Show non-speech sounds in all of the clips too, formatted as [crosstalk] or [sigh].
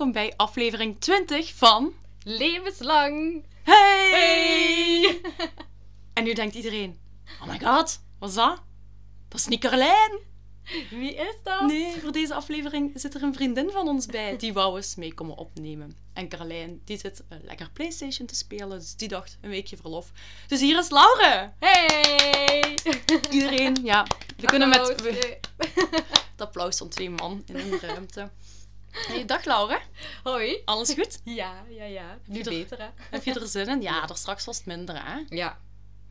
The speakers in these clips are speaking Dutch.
welkom bij aflevering 20 van Levenslang. Hey! Hey! En nu denkt iedereen, oh my god, wat is dat? Dat is niet Carlijn. Wie is dat? Nee, voor deze aflevering zit er een vriendin van ons bij die wou eens mee komen opnemen. En Carlijn, die zit eh, lekker Playstation te spelen, dus die dacht een weekje verlof. Dus hier is Laure! Hey! Iedereen, ja, we kunnen met... Applaus. we- [laughs] het applaus van twee man in een ruimte. [laughs] Hey, dag Laure, Hoi. alles goed? [laughs] Ja, ja, ja. Nu je er- beter, hè? Heb je er zin in? Ja, [laughs] er straks was het minder, hè? Ja.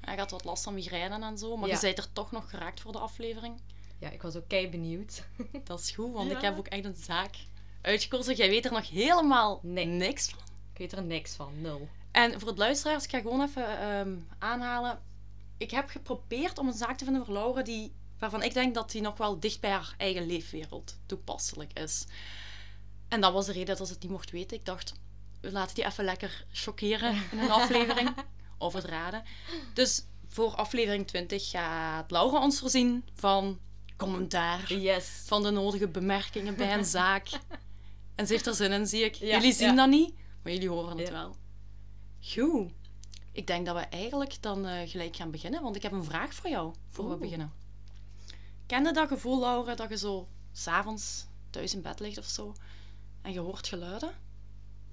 Hij had wat last van migraine en zo, maar Ja. je bent er toch nog geraakt voor de aflevering. Ja, ik was ook kei benieuwd. Dat is goed, want Ja. ik heb ook echt een zaak uitgekozen. Jij weet er nog helemaal Nee. niks van. Ik weet er niks van, nul. En voor het luisteraars, ik ga gewoon even ehm, aanhalen. Ik heb geprobeerd om een zaak te vinden voor Laura die, waarvan ik denk dat die nog wel dicht bij haar eigen leefwereld toepasselijk is. En dat was de reden dat ze het niet mocht weten. Ik dacht, we laten die even lekker chockeren [laughs] in een aflevering. of het raden. Dus voor aflevering 20 gaat Laura ons voorzien van commentaar. Yes. Van de nodige bemerkingen bij een zaak. [laughs] En ze heeft er zin in, zie ik. Ja, jullie zien ja. dat niet, maar jullie horen het Ja. wel. Goed. Ik denk dat we eigenlijk dan eh, gelijk gaan beginnen, want ik heb een vraag voor jou, voor we beginnen. Ken je dat gevoel, Laura, dat je zo s'avonds thuis in bed ligt of zo, en je hoort geluiden?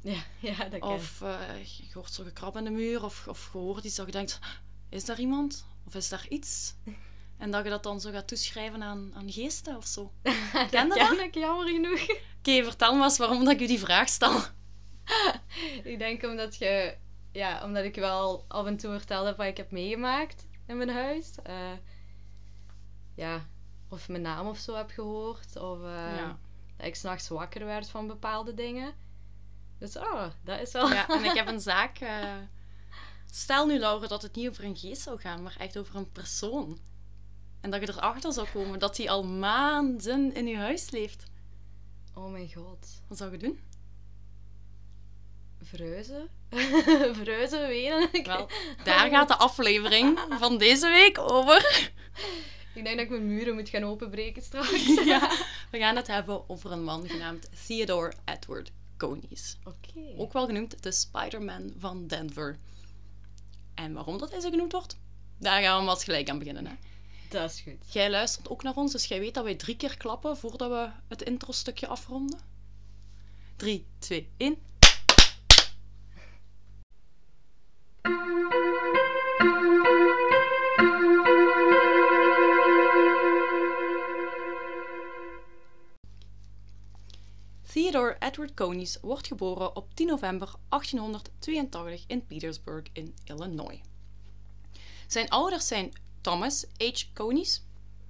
Ja, ja dat ik. Of eh, je hoort zo gekrab in de muur, of, of je hoort iets dat je denkt, is daar iemand? Of is daar iets? [laughs] En dat je dat dan zo gaat toeschrijven aan, aan geesten of zo. [laughs] dat ken je ken ik, jammer genoeg. Oké, vertel me eens waarom dat ik u die vraag stel. [laughs] ik denk omdat je... Ja, omdat ik wel af en toe vertelde wat ik heb meegemaakt in mijn huis. Eh, ja, of mijn naam of zo heb gehoord. Of eh, Ja. Dat ik s'nachts wakker werd van bepaalde dingen. Dus oh, dat is wel... Ja, en ik heb [laughs] een zaak. eh, Stel nu, Laura, dat het niet over een geest zou gaan, maar echt over een persoon. En dat je erachter zou komen dat hij al maanden in je huis leeft. Oh mijn god. Wat zou je doen? Verhuizen? [laughs] Verhuizen, wenen? [laughs] Wel, daar gaat de aflevering van deze week over. Ik denk dat ik mijn muren moet gaan openbreken straks. Ja, we gaan het hebben over een man genaamd Theodore Edward Conies. Ook wel genoemd de Spider-Man van Denver. En waarom dat hij zo genoemd wordt? Daar gaan we maar eens gelijk aan beginnen. Hè? Dat is goed. Jij luistert ook naar ons, dus jij weet dat wij drie keer klappen voordat we het intro-stukje afronden. 3, 2, 1. Theodore Edward Conies wordt geboren op 10 november 1882 in Petersburg in Illinois. Zijn ouders zijn Thomas H. Conies,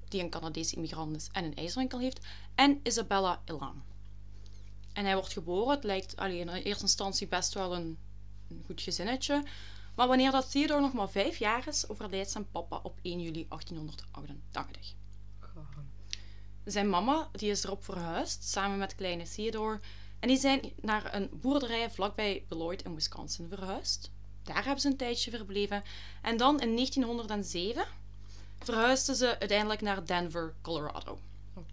die een Canadese immigrant is en een ijswinkel heeft, en Isabella Elan. En hij wordt geboren, het lijkt allee, in eerste instantie best wel een, een goed gezinnetje, maar wanneer dat Theodore nog maar vijf jaar is, overlijdt zijn papa op 1 juli 1888. Zijn mama die is erop verhuisd, samen met kleine Theodore, en die zijn naar een boerderij vlakbij Beloit in Wisconsin verhuisd. Daar hebben ze een tijdje verbleven. En dan in 1907 verhuisden ze uiteindelijk naar Denver, Colorado.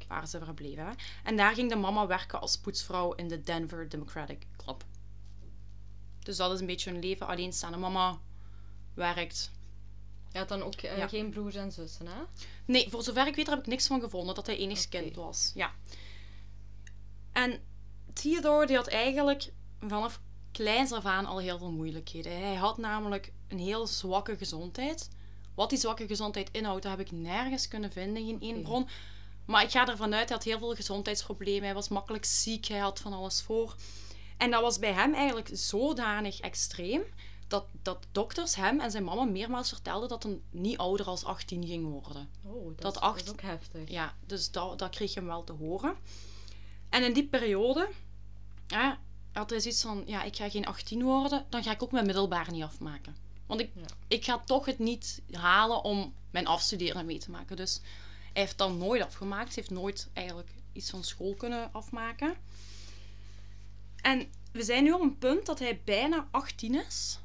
Waar ze verbleven. En daar ging de mama werken als poetsvrouw in de Denver Democratic Club. Dus dat is een beetje hun leven. Alleenstaande mama werkt. Je had dan ook eh, Ja. geen broers en zussen, hè? Nee, voor zover ik weet heb ik niks van gevonden dat hij Oké. kind was. Ja. En Theodore die had eigenlijk vanaf kleins af aan al heel veel moeilijkheden. Hij had namelijk een heel zwakke gezondheid. Wat die zwakke gezondheid inhoudt, dat heb ik nergens kunnen vinden, geen één bron. Maar ik ga ervan uit, hij had heel veel gezondheidsproblemen. Hij was makkelijk ziek, hij had van alles voor. En dat was bij hem eigenlijk zodanig extreem dat, dat dokters hem en zijn mama meermaals vertelden dat hij niet ouder als 18 ging worden. Oh, dat, Dat is, acht- dat is ook heftig. Ja, dus dat, dat kreeg je hem wel te horen. En in die periode ja, had hij zoiets van: ja, ik ga geen 18 worden, dan ga ik ook mijn middelbaar niet afmaken. Want ik, Ja. ik ga toch het niet halen om mijn afstuderen mee te maken. Dus hij heeft dan nooit afgemaakt. Hij heeft nooit eigenlijk iets van school kunnen afmaken. En we zijn nu op een punt dat hij bijna 18 is.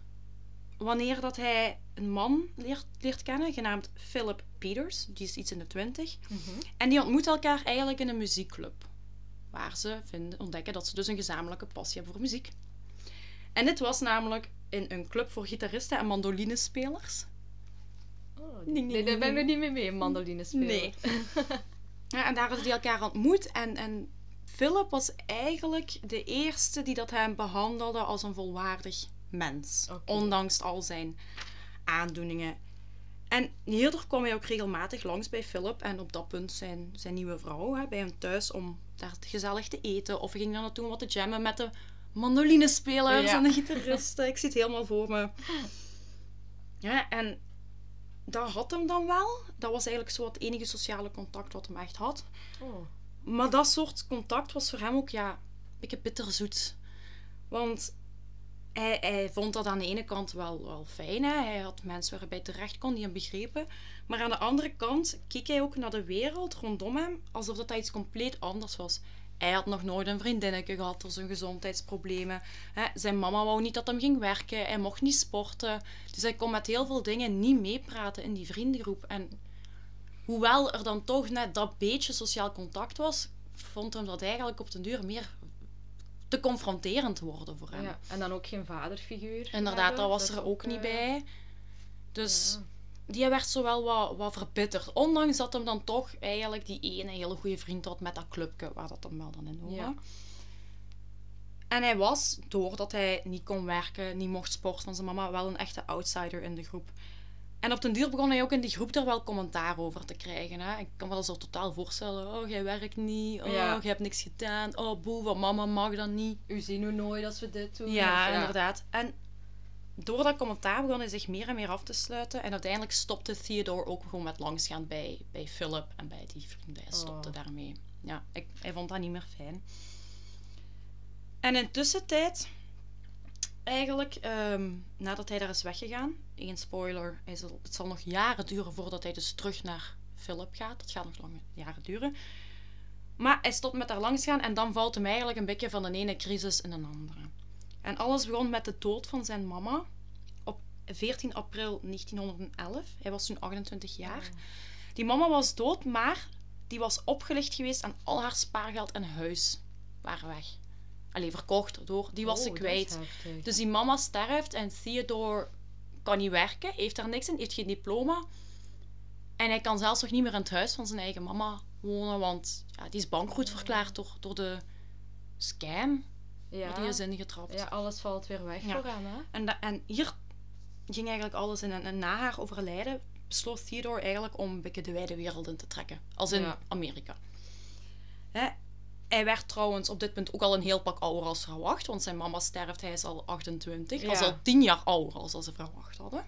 Wanneer dat hij een man leert, leert kennen, genaamd Philip Peters. Die is iets in de 20. Mhm. En die ontmoeten elkaar eigenlijk in een muziekclub. waar ze vinden, ontdekken dat ze dus een gezamenlijke passie hebben voor muziek. En dit was namelijk in een club voor gitaristen en mandolinesspelers. Oh, nee, daar ben ik niet mee mee, mandoline spelen. Nee. [laughs] Ja, en daar hadden die elkaar ontmoet. En, en Philip was eigenlijk de eerste die dat hem behandelde als een volwaardig mens. Ondanks al zijn aandoeningen. En hierdoor kwam hij ook regelmatig langs bij Philip en op dat punt zijn, zijn nieuwe vrouw hè, bij hem thuis om daar gezellig te eten. Of we gingen dan naartoe wat te jammen met de mandolinespelers Ja. en de gitaristen. Ik zie het helemaal voor me. Ja, en dat had hem dan wel. Dat was eigenlijk zo het enige sociale contact wat hem echt had. Oh. Maar dat soort contact was voor hem ook ja, een beetje bitterzoet. Want hij, vond dat aan de ene kant wel, wel fijn. Hè? Hij had mensen waar hij terecht kon die hem begrepen. Maar aan de andere kant keek hij ook naar de wereld rondom hem alsof dat iets compleet anders was. Hij had nog nooit een vriendinnetje gehad door zijn gezondheidsproblemen. Hè? Zijn mama wou niet dat hem ging werken. Hij mocht niet sporten. Dus hij kon met heel veel dingen niet meepraten in die vriendengroep. En hoewel er dan toch net dat beetje sociaal contact was, vond hem dat eigenlijk op den duur meer te confronterend worden voor hem. Ja. En dan ook geen vaderfiguur. Inderdaad, dat was dat er ook niet eh, bij. Dus ja. die werd zo wel wat, wat verbitterd. Ondanks dat hem dan toch eigenlijk die ene hele goede vriend had met dat clubje waar dat hem wel dan in hoorde. Ja. En hij was, doordat hij niet kon werken, niet mocht sporten van zijn mama, wel een echte outsider in de groep. En op den duur begon hij ook in die groep er wel commentaar over te krijgen. Hè? Ik kan me dat zo totaal voorstellen. Oh, jij werkt niet. Oh, Ja. je hebt niks gedaan. Oh, boe, van mama mag dat niet. U ziet nu nooit als we dit doen. Ja, of- inderdaad. En door dat commentaar begon hij zich meer en meer af te sluiten. En uiteindelijk stopte Theodore ook gewoon met langsgaan bij, bij Philip en bij die vrienden. Hij stopte Oh. daarmee. Ja, ik, hij vond dat niet meer fijn. En intussen tijd, eigenlijk, ehm, nadat hij daar is weggegaan, één spoiler, hij zal, het zal nog jaren duren voordat hij dus terug naar Philip gaat. Dat gaat nog lange jaren duren. Maar hij stopt met daar langs gaan en dan valt hem eigenlijk een beetje van de ene crisis in een andere. En alles begon met de dood van zijn mama op 14 april 1911. Hij was toen 28 jaar. Die mama was dood, maar die was opgelicht geweest en al haar spaargeld en huis waren weg. Allee, verkocht door. Die was ze Oh, is kwijt. Dus die mama sterft en Theodore kan niet werken, heeft daar niks in, heeft geen diploma. En hij kan zelfs nog niet meer in het huis van zijn eigen mama wonen, want ja, die is bankroet verklaard door, door de scam ja. die is ingetrapt. ja, alles valt weer weg Ja. voor hem, hè? En, da- en hier ging eigenlijk alles in. En, en na haar overlijden besloot Theodore eigenlijk om een beetje de wijde wereld in te trekken. Als in Ja. Amerika. Hè? Hij werd trouwens op dit punt ook al een heel pak ouder als verwacht, want zijn mama sterft, hij is al 28. Hij is Ja. al 10 jaar ouder als ze verwacht hadden.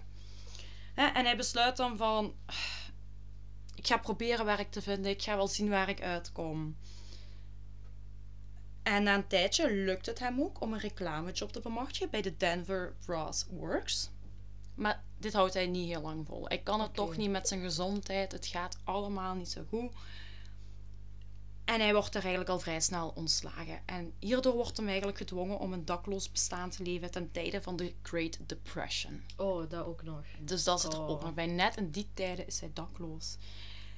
En hij besluit dan van, ik ga proberen werk te vinden, ik ga wel zien waar ik uitkom. En na een tijdje lukt het hem ook om een reclamejob te bemachtigen bij de Denver Brass Works. Maar dit houdt hij niet heel lang vol. Hij kan het toch niet met zijn gezondheid. Het gaat allemaal niet zo goed. En hij wordt er eigenlijk al vrij snel ontslagen. En hierdoor wordt hem eigenlijk gedwongen om een dakloos bestaan te leven ten tijde van de Great Depression. Oh, dat ook nog. Dus dat zit er ook Oh. nog bij. Net in die tijden is hij dakloos.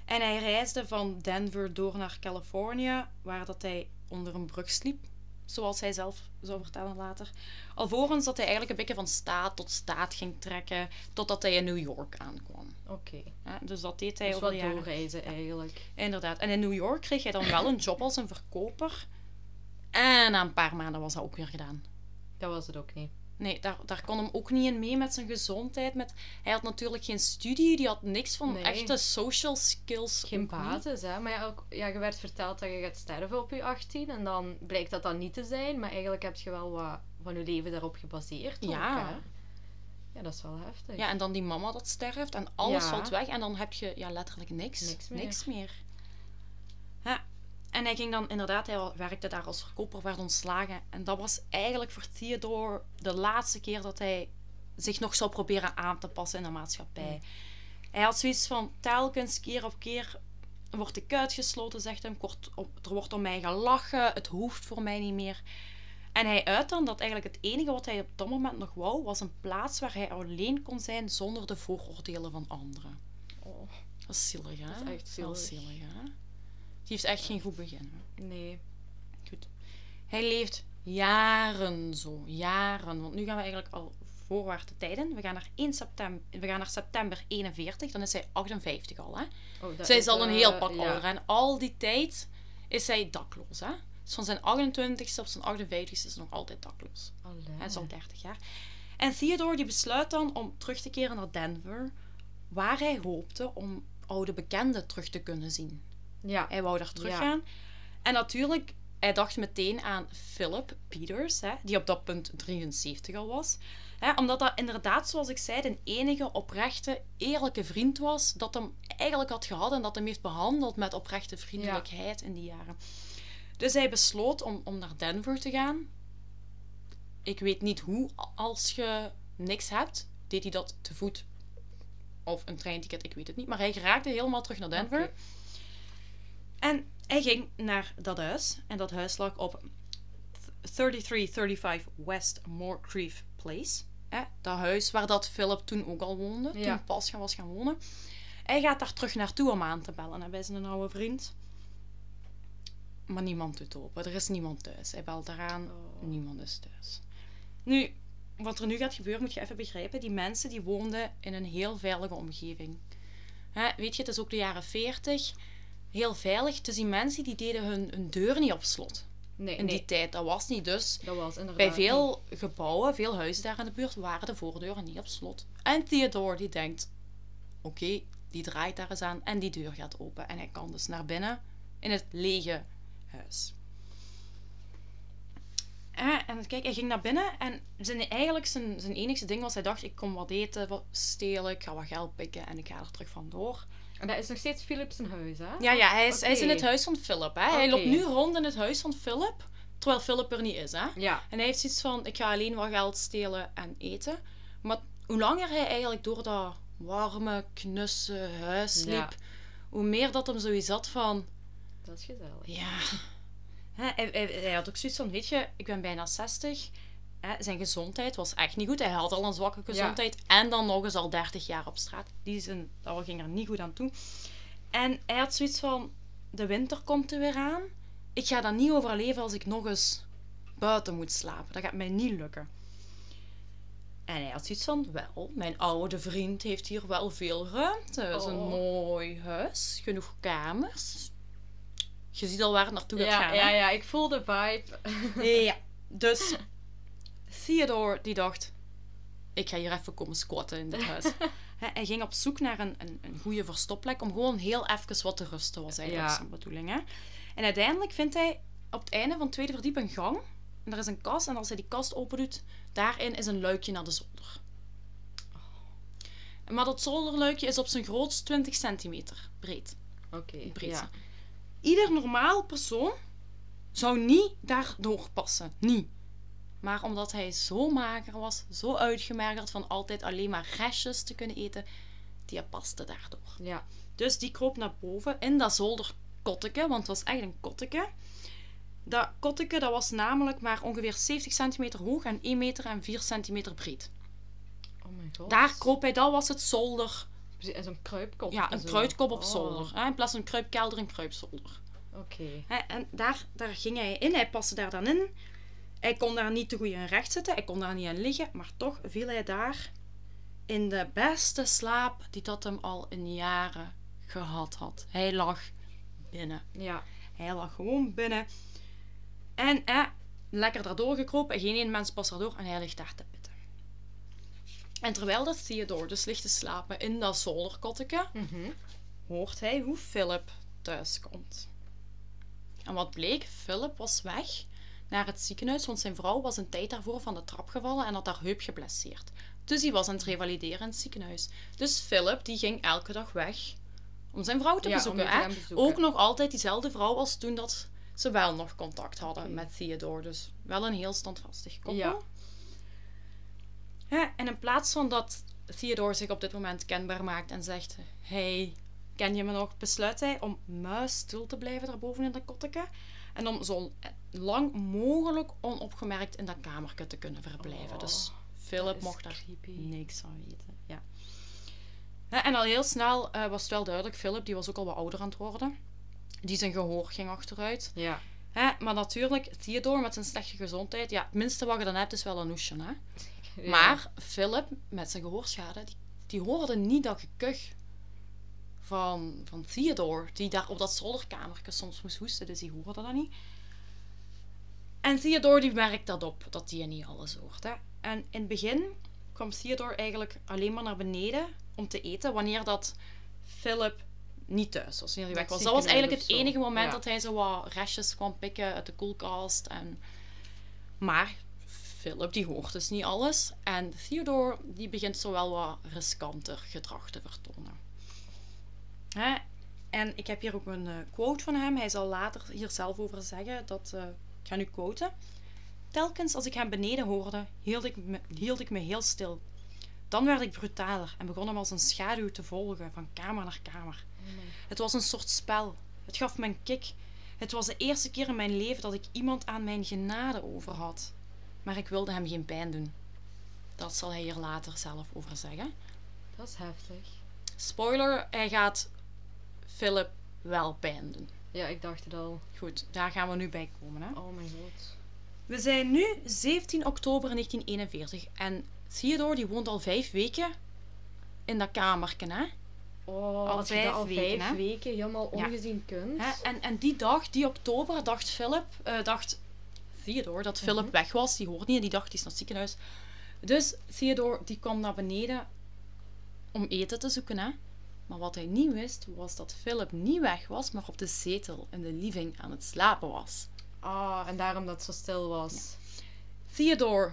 En hij reisde van Denver door naar Californië, waar dat hij onder een brug sliep. Zoals hij zelf zou vertellen later. Alvorens dat hij eigenlijk een beetje van staat tot staat ging trekken, totdat hij in New York aankwam. Oké. Ja, dus dat deed hij Dus over wat de jaren. doorreizen eigenlijk. Inderdaad. En in New York kreeg hij dan wel een job als een verkoper. En na een paar maanden was dat ook weer gedaan. Dat was het ook niet. Nee, daar, daar kon hem ook niet in mee met zijn gezondheid. Met, hij had natuurlijk geen studie, die had niks van Nee. echte social skills. Geen basis, hè. Maar ja, ook, ja, je werd verteld dat je gaat sterven op je 18. En dan blijkt dat dan niet te zijn. Maar eigenlijk heb je wel wat van je leven daarop gebaseerd. Ja. Ook, hè. Ja, dat is wel heftig. Ja, en dan die mama dat sterft en alles Ja. valt weg. En dan heb je ja, letterlijk niks. Niks meer. Niks meer. Ja. En hij ging dan inderdaad, hij werkte daar als verkoper, werd ontslagen. En dat was eigenlijk voor Theodore de laatste keer dat hij zich nog zou proberen aan te passen in de maatschappij. Hij had zoiets van telkens keer op keer word ik uitgesloten, zegt. Kort op- Er wordt om mij gelachen, het hoeft voor mij niet meer. En hij uit dan dat eigenlijk het enige wat hij op dat moment nog wou, was een plaats waar hij alleen kon zijn zonder de vooroordelen van anderen. Oh, Dat is zielig, hè? Dat is echt Heel zielig. zielig, hè? Het heeft echt geen goed begin. hè. nee. Hij leeft jaren zo, jaren. Want nu gaan we eigenlijk al voorwaarts de tijd in. We gaan naar 1 september, we gaan naar september 41, dan is hij 58 al. Hè? Oh, dat Zij is al een eh, heel pak ja. ouder. En al die tijd is hij dakloos. Hè? Dus van zijn 28ste op zijn 58ste is hij nog altijd dakloos. Allee. Hij is al 30 jaar. En Theodore die besluit dan om terug te keren naar Denver, waar hij hoopte om oude bekenden terug te kunnen zien. Ja. Hij wou daar terug Ja. gaan. En natuurlijk, hij dacht meteen aan Philip Peters, hè, die op dat punt 73 al was. Hè, omdat dat inderdaad, zoals ik zei, de enige oprechte, eerlijke vriend was dat hem eigenlijk had gehad en dat hem heeft behandeld met oprechte vriendelijkheid in die jaren. Dus hij besloot om, om naar Denver te gaan. Ik weet niet hoe, als je niks hebt, deed hij dat te voet of een treinticket, ik weet het niet. Maar hij geraakte helemaal terug naar Denver. En hij ging naar dat huis. En dat huis lag op 3335 West Moorcreef Place. Hè, dat huis waar dat Philip toen ook al woonde. Ja. Toen pas gaan was gaan wonen. Hij gaat daar terug naartoe om aan te bellen. En bij zijn oude vriend. Maar niemand doet open. Er is niemand thuis. Hij belt eraan. Oh. Niemand is thuis. Nu, wat er nu gaat gebeuren, moet je even begrijpen. Die mensen die woonden in een heel veilige omgeving. Hè, weet je, het is ook de jaren 40. Heel veilig. Dus die mensen die deden hun, hun deur niet op slot. Nee, In nee. die tijd. Dat was niet. Dus Dat was bij veel gebouwen, veel huizen daar in de buurt, waren de voordeuren niet op slot. En Theodore die denkt, oké, die draait daar eens aan en die deur gaat open. En hij kan dus naar binnen in het lege huis. Ja, en kijk, hij ging naar binnen en zijn, eigenlijk zijn, zijn enigste ding was, hij dacht, ik kom wat eten, wat stelen, ik ga wat geld pikken en ik ga er terug vandoor. En dat is nog steeds Philips zijn huis, hè? Ja, ja, hij is, hij is in het huis van Philip. Hè? Hij loopt nu rond in het huis van Philip, terwijl Philip er niet is. Hè? Ja. En hij heeft zoiets van, ik ga alleen wat geld stelen en eten. Maar hoe langer hij eigenlijk door dat warme, knusse huis liep, Ja. hoe meer dat hem zoiets had van, Dat is gezellig. ja... Hè, hij, hij, hij had ook zoiets van, weet je, ik ben bijna 60. Hè, zijn gezondheid was echt niet goed. Hij had al een zwakke gezondheid. En dan nog eens al 30 jaar op straat. Die dat ging er niet goed aan toe. En hij had zoiets van, de winter komt er weer aan. Ik ga dat niet overleven als ik nog eens buiten moet slapen. Dat gaat mij niet lukken. En hij had zoiets van, wel, mijn oude vriend heeft hier wel veel ruimte. Het is een Oh. mooi huis, genoeg kamers. Je ziet al waar het naartoe gaat Ja, gaan. ja, hè? ja, ik voel de vibe. Ja, [laughs] dus Theodore die dacht, ik ga hier even komen squatten in dit [laughs] huis. Hè, hij ging op zoek naar een, een, een goede verstopplek om gewoon heel even wat te rusten, was eigenlijk Ja. zijn bedoeling. Hè? En uiteindelijk vindt hij op het einde van het tweede verdiep een gang. En er is een kast en als hij die kast open doet, daarin is een luikje naar de zolder. Maar dat zolderluikje is op zijn grootst 20 centimeter breed. Oké, breed. ja. Ieder normaal persoon zou niet daardoor passen. Niet. Maar omdat hij zo mager was, zo uitgemergeld van altijd alleen maar restjes te kunnen eten, die paste daardoor. Ja. Dus die kroop naar boven in dat zolderkotteke, want het was echt een kotteke. Dat kotteke dat was namelijk maar ongeveer 70 centimeter hoog en 1 meter en 4 centimeter breed. Oh mijn god. Daar kroop hij, dat was het zolder. En zo'n kruipkop. Ja, een kruidkop op Oh, zolder. Hè? In plaats van een kruipkelder, een kruipzolder. Oké. En daar, daar ging hij in, hij paste daar dan in. Hij kon daar niet te goed in recht zitten, hij kon daar niet in liggen, maar toch viel hij daar in de beste slaap die dat hem al in jaren gehad had. Hij lag binnen. Ja. Hij lag gewoon binnen. En hè, lekker daardoor gekropen, geen één mens past daardoor en hij ligt daar te pitten. En terwijl dat Theodore dus ligt te slapen in dat zolderkotteke, Mhm. hoort hij hoe Philip thuis komt. En wat bleek, Philip was weg naar het ziekenhuis, want zijn vrouw was een tijd daarvoor van de trap gevallen en had haar heup geblesseerd. Dus die was aan het revalideren in het ziekenhuis. Dus Philip die ging elke dag weg om zijn vrouw te Ja, bezoeken. hè. bezoeken. Ook nog altijd diezelfde vrouw als toen dat ze wel nog contact hadden Oké. met Theodore. Dus wel een heel standvastig koppel. Ja. Ja, en in plaats van dat Theodore zich op dit moment kenbaar maakt en zegt: Hey, ken je me nog? besluit hij om muisstil te blijven daarboven in dat kotteke. En om zo lang mogelijk onopgemerkt in dat kamertje te kunnen verblijven. Oh, dus Philip dat is mocht daar creepy. niks van weten. Ja. Ja, en al heel snel eh, was het wel duidelijk: Philip die was ook al wat ouder aan het worden. Die zijn gehoor ging achteruit. Ja. Hè? Maar natuurlijk, Theodore met zijn slechte gezondheid, ja, het minste wat je dan hebt is wel een hoesje. Hè? Ja. Maar Philip, met zijn gehoorschade, die, die hoorde niet dat gekuch van, van Theodore, die daar op dat zolderkamertje soms moest hoesten, dus die hoorde dat niet. En Theodore die merkt dat op, dat hij niet alles hoort. Hè. En in het begin kwam Theodore eigenlijk alleen maar naar beneden om te eten, wanneer dat Philip niet thuis was, wanneer hij weg was. Dat was eigenlijk het enige moment Ja. dat hij zo wat restjes kwam pikken uit de koelkast. En... Maar Philip die hoort dus niet alles. En Theodore die begint zo wel wat riskanter gedrag te vertonen. Hè? En ik heb hier ook een eh, quote van hem. Hij zal later hier zelf over zeggen. Dat, eh, ga nu quoten. Telkens als ik hem beneden hoorde, hield ik, me, hield ik me heel stil. Dan werd ik brutaler en begon hem als een schaduw te volgen, van kamer naar kamer. Het was een soort spel. Het gaf me een kick. Het was de eerste keer in mijn leven dat ik iemand aan mijn genade over had. Maar ik wilde hem geen pijn doen. Dat zal hij hier later zelf over zeggen. Dat is heftig. Spoiler, hij gaat Philip wel pijn doen. Ja, ik dacht het al. Goed, daar gaan we nu bij komen. Hè? Oh mijn god. We zijn nu 17 oktober 1941 en Theodore die woont al vijf weken in dat kamerken. Hè? Oh, Al als je vijf al weken, vijf weken helemaal Ja. ongezien kunt. Hè? En, en die dag, die oktober, dacht Philip, eh, dacht Theodore dat Philip Mhm. weg was. Die hoorde niet en die dacht, die is naar het ziekenhuis. Dus Theodore die kwam naar beneden om eten te zoeken. Hè? Maar wat hij niet wist, was dat Philip niet weg was, maar op de zetel in de living aan het slapen was. Ah, en daarom dat het zo stil was. Theodore,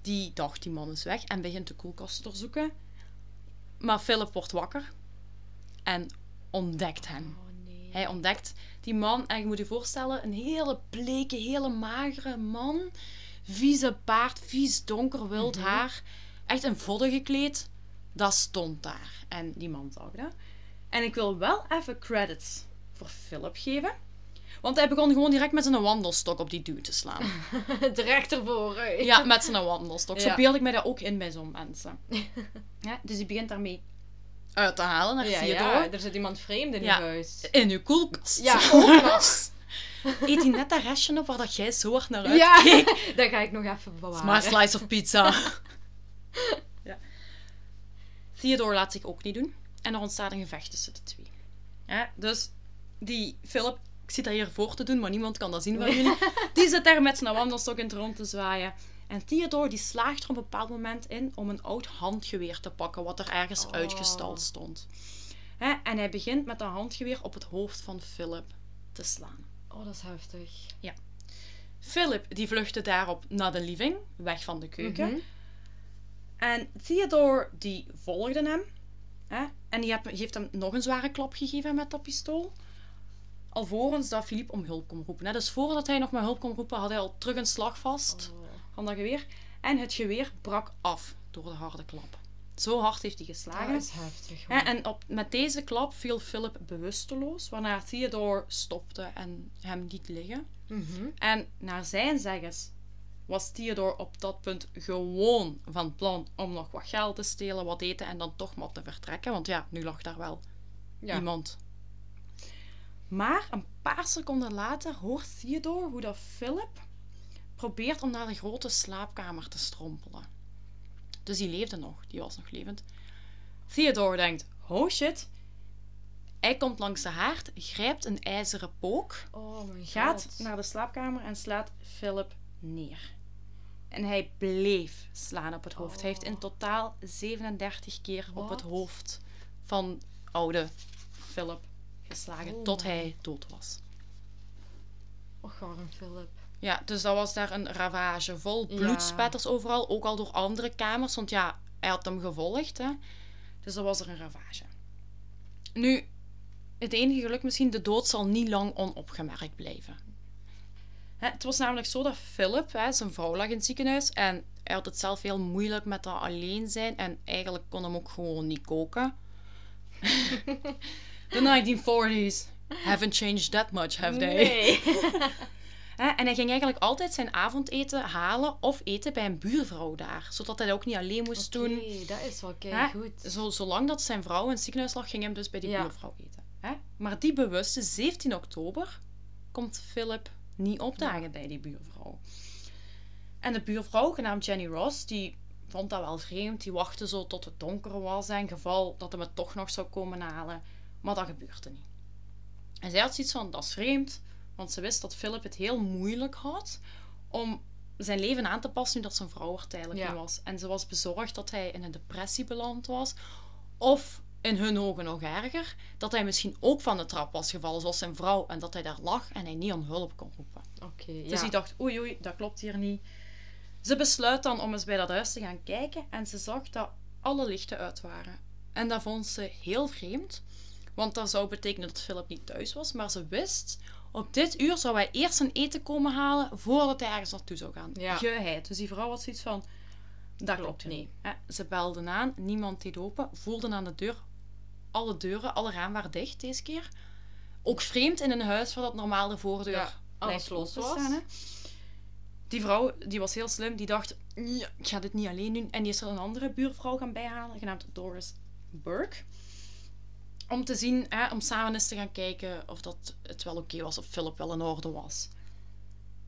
die dacht die man is weg en begint de koelkast te doorzoeken. Maar Philip wordt wakker en ontdekt hem. Oh nee. Hij ontdekt die man en je moet je voorstellen, een hele bleke, hele magere man. Vieze baard, vies donker wild Mhm. haar. Echt een vodden gekleed. Dat stond daar. En die man zag dat. En ik wil wel even credits voor Philip geven. Want hij begon gewoon direct met zijn wandelstok op die dude te slaan. [laughs] Direct ervoor. Ja, met zijn wandelstok. Zo beeld ik mij dat ook in bij zo'n mensen. [laughs] Ja, dus die begint daarmee uit te halen naar Ja, Theodore. ja, er zit iemand vreemd in Ja. huis. In uw koelkast. Ja, [laughs] nog. Eet hij net dat restje op waar dat jij zo hard naar uit Ja, dat ga ik nog even bewaren. slice of pizza. Ja. Theodore laat zich ook niet doen. En er ontstaat een gevecht tussen de twee. Ja, dus die Philip, ik zit dat hier voor te doen, maar niemand kan dat zien van jullie. [laughs] Die zit daar met zijn wandelstok in het rond te zwaaien. En Theodore die slaagt er op een bepaald moment in om een oud handgeweer te pakken, wat er ergens Oh. uitgestald stond. Hè, en hij begint met dat handgeweer op het hoofd van Philip te slaan. Oh, dat is heftig. Philip die vluchtte daarop naar de living, weg van de keuken. Mhm. En Theodore die volgde hem. Hè? En die heeft, hem nog een zware klap gegeven met dat pistool. Alvorens dat Philippe om hulp kon roepen. Hè? Dus voordat hij nog met hulp kon roepen, had hij al terug een slag vast Oh, van dat geweer. En het geweer brak af door de harde klap. Zo hard heeft hij geslagen. dat is heftig. Hoor. en op, met deze klap viel Philip bewusteloos, waarna Theodore stopte en hem liet liggen. Mhm. En naar zijn zeggens was Theodore op dat punt gewoon van plan om nog wat geld te stelen, wat eten en dan toch maar te vertrekken. Want ja, nu lag daar wel Ja. iemand. Maar een paar seconden later hoort Theodore hoe dat Philip probeert om naar de grote slaapkamer te strompelen. Dus die leefde nog, die was nog levend. Theodore denkt, oh shit. Hij komt langs de haard, grijpt een ijzeren pook Oh gaat god. naar de slaapkamer en slaat Philip neer. En hij bleef slaan op het hoofd. Hij heeft in Oh. totaal 37 keer op het hoofd van oude Philip geslagen Oh tot hij dood was. Och, arm Philip. Ja, dus dat was daar een ravage vol Ja. bloedspetters overal, ook al door andere kamers, want ja, hij had hem gevolgd. Hè. Dus dat was er een ravage. Nu, het enige geluk misschien, de dood zal niet lang onopgemerkt blijven. Het was namelijk zo dat Philip, hè, zijn vrouw lag in het ziekenhuis en hij had het zelf heel moeilijk met dat alleen zijn en eigenlijk kon hem ook gewoon niet koken. [laughs] The 1940s haven't changed that much, have they? Nee. [laughs] En hij ging eigenlijk altijd zijn avondeten halen of eten bij een buurvrouw daar. Zodat hij dat ook niet alleen moest doen. Oké, dat is wel goed. Zo, zolang dat zijn vrouw in het ziekenhuis lag, ging hij dus bij die Ja. buurvrouw eten. Maar die bewuste 17 oktober komt Philip niet opdagen bij die buurvrouw. En de buurvrouw, genaamd Jenny Ross, die vond dat wel vreemd. Die wachtte zo tot het donker was in geval dat hem het toch nog zou komen halen. Maar dat gebeurde niet. En zij had zoiets van, dat is vreemd. Want ze wist dat Philip het heel moeilijk had om zijn leven aan te passen nu dat zijn vrouw er tijdelijk Ja. niet was. En ze was bezorgd dat hij in een depressie beland was. Of in hun ogen nog erger, dat hij misschien ook van de trap was gevallen zoals zijn vrouw. En dat hij daar lag en hij niet om hulp kon roepen. Oké, Dus ja. die dacht, oei oei, dat klopt hier niet. Ze besluit dan om eens bij dat huis te gaan kijken en ze zag dat alle lichten uit waren. En dat vond ze heel vreemd, want dat zou betekenen dat Philip niet thuis was. Maar ze wist, op dit uur zou hij eerst zijn eten komen halen voordat hij ergens naartoe zou gaan. Ja. Geheid. Dus die vrouw had zoiets van, dat klopt niet. Ze belden aan, niemand deed open, voelden aan de deur. Alle deuren, alle ramen waren dicht deze keer. Ook vreemd in een huis waar dat normaal de voordeur Ja, alles los was. openstaan, hè. Die vrouw, die was heel slim, die dacht, "Ja, ik ga dit niet alleen doen. En die is er een andere buurvrouw gaan bijhalen, genaamd Doris Burke. Om te zien, hè, om samen eens te gaan kijken of dat het wel oké was, of Philip wel in orde was.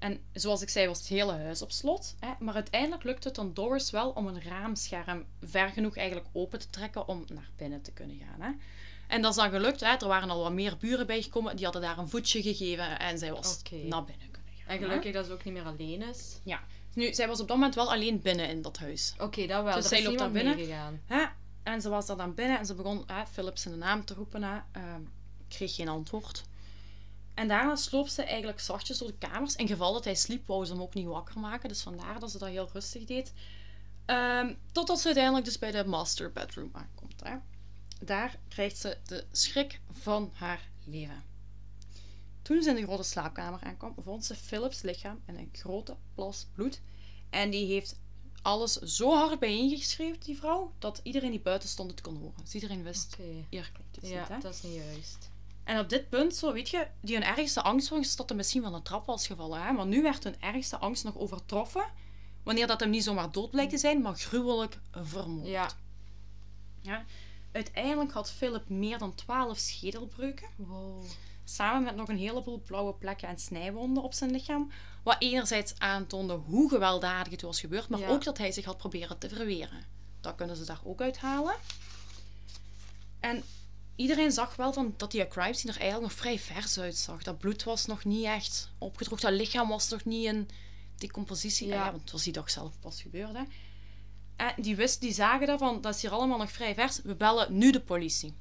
En zoals ik zei, was het hele huis op slot. Hè, maar uiteindelijk lukte het dan Doris wel om een raamscherm ver genoeg eigenlijk open te trekken om naar binnen te kunnen gaan. Hè. En dat is dan gelukt. Hè. Er waren al wat meer buren bijgekomen. Die hadden daar een voetje gegeven en zij was naar binnen kunnen gaan. En hè. gelukkig dat ze ook niet meer alleen is. Nu, zij was op dat moment wel alleen binnen in dat huis. Oké, dat wel. Dus zij loopt daar binnen. meegegaan. Hè? En ze was daar dan binnen en ze begon hè, Philip zijn naam te roepen. Hè. Ehm, kreeg geen antwoord. En daarna sloop ze eigenlijk zachtjes door de kamers. In geval dat hij sliep, wou ze hem ook niet wakker maken. Dus vandaar dat ze dat heel rustig deed. Ehm, totdat ze uiteindelijk dus bij de master bedroom aankomt. Hè. Daar krijgt ze de schrik van haar leven. Toen ze in de grote slaapkamer aankwam, vond ze Philips lichaam in een grote plas bloed. En die heeft alles zo hard bijeengeschreven, die vrouw, dat iedereen die buiten stond het kon horen. Dus iedereen wist, Oké. hier klopt iets Ja, niet. Hè? dat is niet juist. En op dit punt, zo weet je, die hun ergste angst was dat hij misschien van de trap was gevallen. Hè? Maar nu werd hun ergste angst nog overtroffen. Wanneer dat hem niet zomaar dood blijkt te zijn, maar gruwelijk vermoord. Ja. Ja. Uiteindelijk had Philip meer dan 12 schedelbreuken. Wow. Samen met nog een heleboel blauwe plekken en snijwonden op zijn lichaam. Wat enerzijds aantoonde hoe gewelddadig het was gebeurd, maar Ja. ook dat hij zich had proberen te verweren. Dat kunnen ze daar ook uithalen. En iedereen zag wel van dat die crime scene er eigenlijk nog vrij vers uitzag. Dat bloed was nog niet echt opgedroogd, dat lichaam was nog niet in decompositie. Ja. Ja. want het was die dag zelf pas gebeurd. Hè. En die, wist, die zagen daarvan, dat is hier allemaal nog vrij vers. We bellen nu de politie.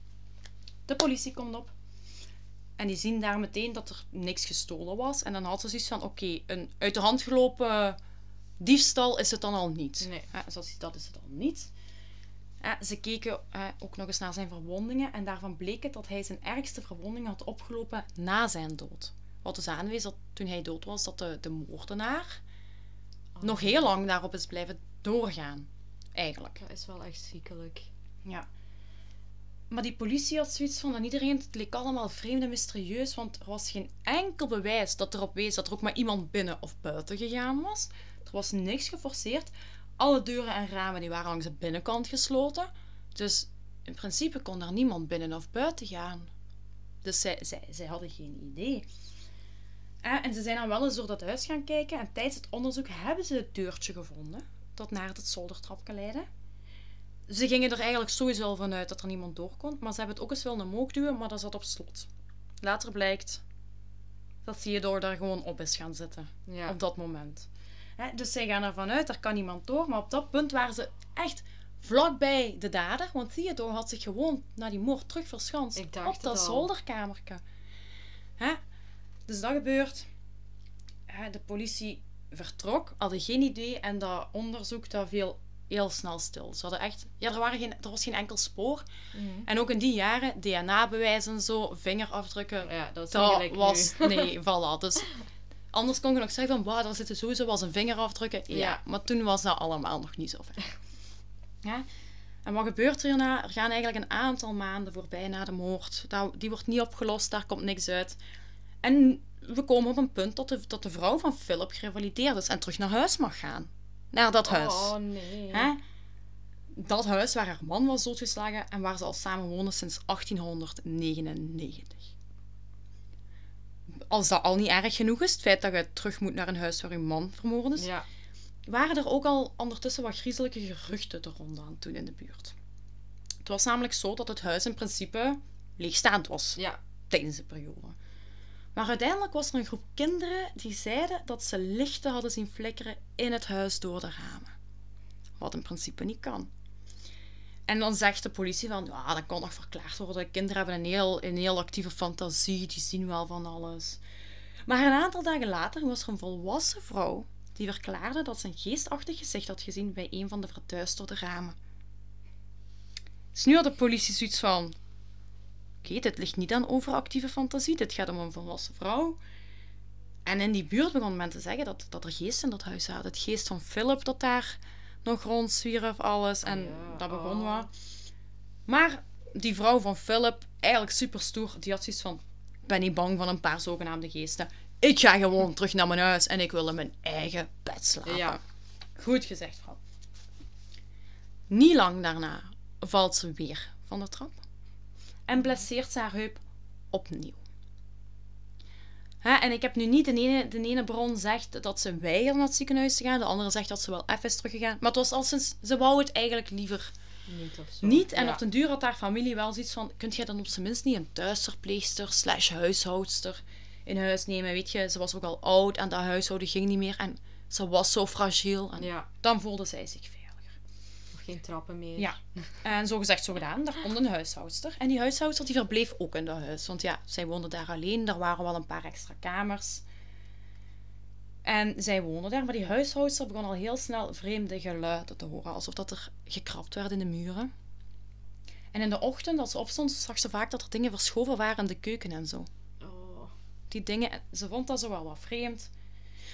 De politie komt op. En die zien daar meteen dat er niks gestolen was. En dan had ze zoiets van, oké, een uit de hand gelopen diefstal is het dan al niet. Nee. Ja, zoals dat is het al niet. Ze keken ook nog eens naar zijn verwondingen. En daarvan bleek het dat hij zijn ergste verwondingen had opgelopen na zijn dood. Wat dus aanwees dat toen hij dood was, dat de, de moordenaar nog heel lang daarop is blijven doorgaan. Eigenlijk. Dat is wel echt ziekelijk. Ja. Maar die politie had zoiets van aan iedereen, het leek allemaal vreemd en mysterieus, want er was geen enkel bewijs dat erop wees dat er ook maar iemand binnen of buiten gegaan was. Er was niks geforceerd. Alle deuren en ramen die waren langs de binnenkant gesloten. Dus in principe kon er niemand binnen of buiten gaan. Dus zij, zij, zij hadden geen idee. Eh, en ze zijn dan wel eens door dat huis gaan kijken en tijdens het onderzoek hebben ze het deurtje gevonden dat naar het zoldertrapje leidde. Ze gingen er eigenlijk sowieso al vanuit dat er niemand door kon, maar ze hebben het ook eens willen omhoog duwen, maar dat zat op slot. Later blijkt dat Theodore daar gewoon op is gaan zitten, Ja. op dat moment. Hè, dus zij gaan ervan uit, er kan niemand door, maar op dat punt waren ze echt vlakbij de dader, want Theodore had zich gewoon na die moord terug verschanst Ik dacht op dat al. Hè? Dus dat gebeurt. Hè, de politie vertrok, hadden geen idee en dat onderzoek dat viel heel snel stil. Ze hadden echt, ja, er, waren geen, er was geen enkel spoor. Mhm. En ook in die jaren, DNA-bewijzen, zo, vingerafdrukken, Ja, dat was, nu. nee, [laughs] voilà. Dus anders kon je nog zeggen van, wauw, daar zitten sowieso wel zijn vingerafdrukken. Ja, Ja. maar toen was dat allemaal nog niet zo ver. [laughs] Ja? En wat gebeurt er hierna? Er gaan eigenlijk een aantal maanden voorbij na de moord. Die wordt niet opgelost, daar komt niks uit. En we komen op een punt dat de, dat de vrouw van Philip gerevalideerd is en terug naar huis mag gaan. Naar dat huis. Oh nee. Hè? Dat huis waar haar man was doodgeslagen en waar ze al samen wonen sinds 1899. Als dat al niet erg genoeg is, het feit dat je terug moet naar een huis waar je man vermoord is, Ja. waren er ook al ondertussen wat griezelige geruchten te ronde aan toen in de buurt. Het was namelijk zo dat het huis in principe leegstaand was Ja. tijdens de periode. Maar uiteindelijk was er een groep kinderen die zeiden dat ze lichten hadden zien flikkeren in het huis door de ramen. Wat in principe niet kan. En dan zegt de politie van, ja, dat kan nog verklaard worden. Kinderen hebben een heel, een heel actieve fantasie, die zien wel van alles. Maar een aantal dagen later was er een volwassen vrouw die verklaarde dat ze een geestachtig gezicht had gezien bij een van de verduisterde ramen. Dus nu had de politie zoiets van, oké, dit ligt niet aan overactieve fantasie, dit gaat om een volwassen vrouw. En in die buurt begon men te zeggen dat, dat er geesten in dat huis zaten. Het geest van Philip dat daar nog rondzwierf, alles. En ja, dat begon oh. wat. Maar die vrouw van Philip, eigenlijk super stoer, die had zoiets van: ben niet bang van een paar zogenaamde geesten. Ik ga gewoon terug naar mijn huis en ik wil in mijn eigen bed slapen. Ja. Goed gezegd, vrouw. Niet lang daarna valt ze weer van de trap en blesseert ze haar heup opnieuw. Hè, en ik heb nu niet de ene, de ene bron zegt dat ze weigerde naar het ziekenhuis te gaan, de andere zegt dat ze wel even is teruggegaan. Maar het was al sinds, ze wou het eigenlijk liever Niet of zo. niet. En Ja. op den duur had haar familie wel zoiets van: kunt jij dan op zijn minst niet een thuisverpleegster slash huishoudster in huis nemen? Weet je, ze was ook al oud en dat huishouden ging niet meer. En ze was zo fragiel. En Ja. dan voelde zij zich veiliger. Geen trappen meer. Ja. En zo gezegd, zo gedaan. Daar komt een huishoudster. En die huishoudster die verbleef ook in dat huis. Want ja, zij woonde daar alleen. Er waren wel een paar extra kamers. En zij woonde daar. Maar die huishoudster begon al heel snel vreemde geluiden te horen. Alsof dat er gekrapt werd in de muren. En in de ochtend, als ze opstond, zag ze vaak dat er dingen verschoven waren in de keuken en zo. Oh. Die dingen, ze vond dat zo wel wat vreemd.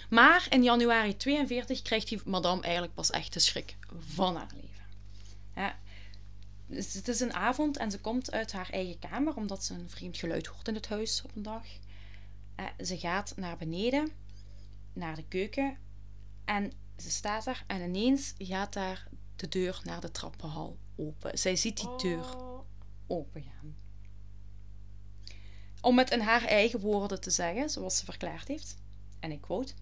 Maar in januari 42 krijgt die madame eigenlijk pas echt de schrik van haar leven. Ja. Dus het is een avond en ze komt uit haar eigen kamer omdat ze een vreemd geluid hoort in het huis op een dag. Ze gaat naar beneden, naar de keuken en ze staat daar en ineens gaat daar de deur naar de trappenhal open. Zij ziet die deur Oh. opengaan. Om het in haar eigen woorden te zeggen, zoals ze verklaard heeft, en ik quote: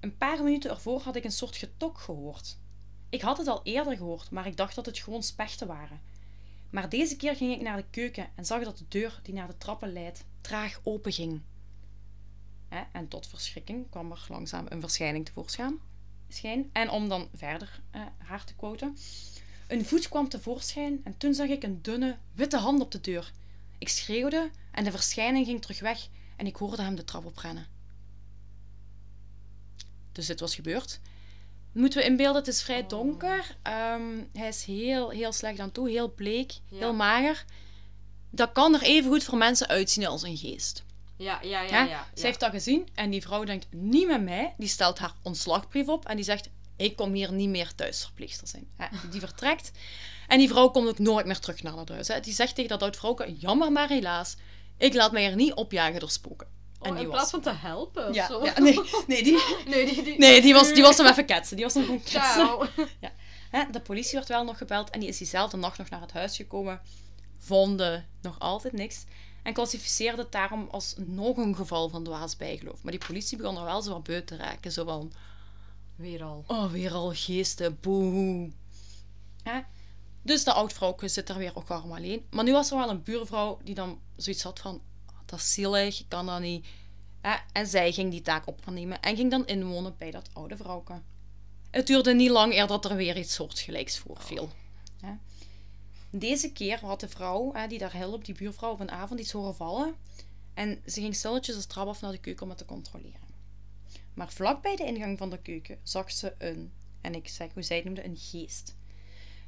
Een paar minuten ervoor had ik een soort getok gehoord. Ik had het al eerder gehoord, maar ik dacht dat het gewoon spechten waren. Maar deze keer ging ik naar de keuken en zag dat de deur die naar de trappen leidt traag openging. En tot verschrikking kwam er langzaam een verschijning tevoorschijn. schijn. En om dan verder eh, haar te quoten. Een voet kwam tevoorschijn en toen zag ik een dunne, witte hand op de deur. Ik schreeuwde en de verschijning ging terug weg en ik hoorde hem de trap oprennen. Dus dit was gebeurd. Moeten we inbeelden, het is vrij donker. Ehm, hij is heel, heel slecht aan toe, heel bleek, Ja. heel mager. Dat kan er even goed voor mensen uitzien als een geest. Ja, ja, ja. Ja? ja, Ze heeft dat gezien en die vrouw denkt niet met mij. Die stelt haar ontslagbrief op en die zegt: Ik kom hier niet meer thuisverpleegster zijn. Die vertrekt. En die vrouw komt ook nooit meer terug naar dat huis. Hè. Die zegt tegen dat oud vrouwke: Jammer maar helaas, ik laat mij er niet opjagen door spoken. Oh, in was- plaats van te helpen of Ja, zo. ja, nee, nee, die, [laughs] nee, die, die... nee die, was, die was hem [laughs] even ketsen. Die was hem gewoon ketsen. [laughs] Ciao. Hè, de politie werd wel nog gebeld en die is diezelfde nacht nog naar het huis gekomen. Vonden nog altijd niks. En klassificeerde het daarom als nog een geval van dwaas bijgeloof. Maar die politie begon er wel zo wat beu te raken. Zo van, Weer al. oh, weer al geesten, boe. Hè? Dus de oud-vrouwke zit er weer ook warm alleen. Maar nu was er wel een buurvrouw die dan zoiets had van, "Ah, dat is zielig, ik kan dat niet. Hè? En zij ging die taak opnemen en ging dan inwonen bij dat oude vrouwke. Het duurde niet lang eer dat er weer iets soortgelijks voorviel. Hè? Deze keer had de vrouw hè, die daar hielp, die buurvrouw, op een avond iets horen vallen. En ze ging stilletjes de trap af naar de keuken om het te controleren. Maar vlak bij de ingang van de keuken zag ze een, en ik zeg hoe zij het noemde, een geest.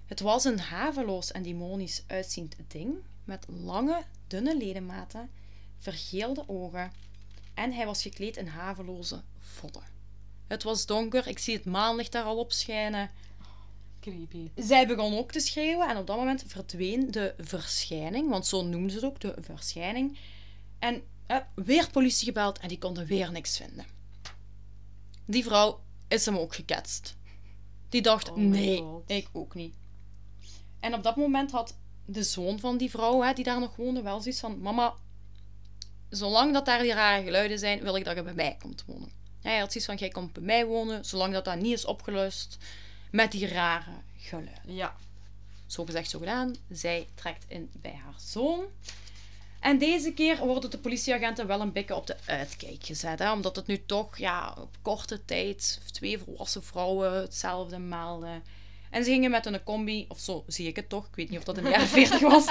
Het was een haveloos en demonisch uitziend ding met lange, dunne ledematen, vergeelde ogen en hij was gekleed in haveloze vodden. Het was donker, ik zie het maanlicht daar al op schijnen. Creepy. Zij begon ook te schreeuwen en op dat moment verdween de verschijning, want zo noemden ze het ook, de verschijning. En eh, weer politie gebeld en die konden weer niks vinden. Die vrouw is hem ook geketst. Die dacht, Oh nee, God. ik ook niet. En op dat moment had de zoon van die vrouw, hè, die daar nog woonde, wel zoiets van, mama, zolang dat daar die rare geluiden zijn, wil ik dat je bij mij komt wonen. Hij had zoiets van, jij komt bij mij wonen, zolang dat dat niet is opgelost met die rare geluiden. Ja. Zo gezegd, zo gedaan. Zij trekt in bij haar zoon. En deze keer worden de politieagenten wel een beetje op de uitkijk gezet. Hè? Omdat het nu toch ja, op korte tijd twee volwassen vrouwen hetzelfde melden. En ze gingen met een combi, of zo zie ik het toch, ik weet niet of dat in de jaren [laughs] 40 was,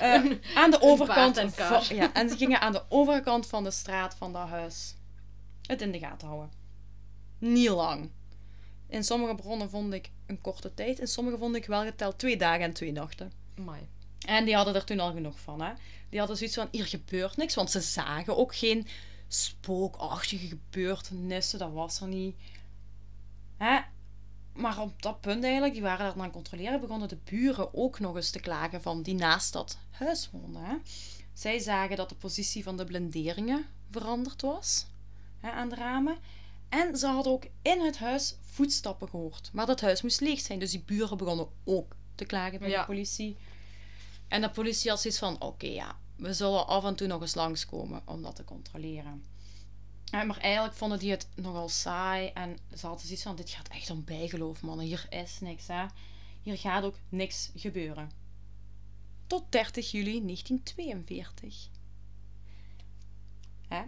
eh, aan de overkant. en van- ja, en ze gingen aan de overkant van de straat van dat huis het in de gaten houden. Niet lang. In sommige bronnen vond ik een korte tijd, in sommige vond ik wel geteld twee dagen en twee nachten. Mooi. En die hadden er toen al genoeg van. Hè? Die hadden zoiets van, hier gebeurt niks. Want ze zagen ook geen spookachtige gebeurtenissen. Dat was er niet. Hè? Maar op dat punt eigenlijk, die waren dat aan het controleren, begonnen de buren ook nog eens te klagen van die naast dat huis woonden. Hè? Zij zagen dat de positie van de blinderingen veranderd was hè, aan de ramen. En ze hadden ook in het huis voetstappen gehoord. Maar dat huis moest leeg zijn. Dus die buren begonnen ook te klagen bij Ja. de politie. En de politie had zoiets van: oké, ja, we zullen af en toe nog eens langskomen om dat te controleren. Maar eigenlijk vonden die het nogal saai. En ze hadden zoiets van: dit gaat echt om bijgeloof, mannen. Hier is niks, hè. Hier gaat ook niks gebeuren. Tot 30 juli 1942. Hè?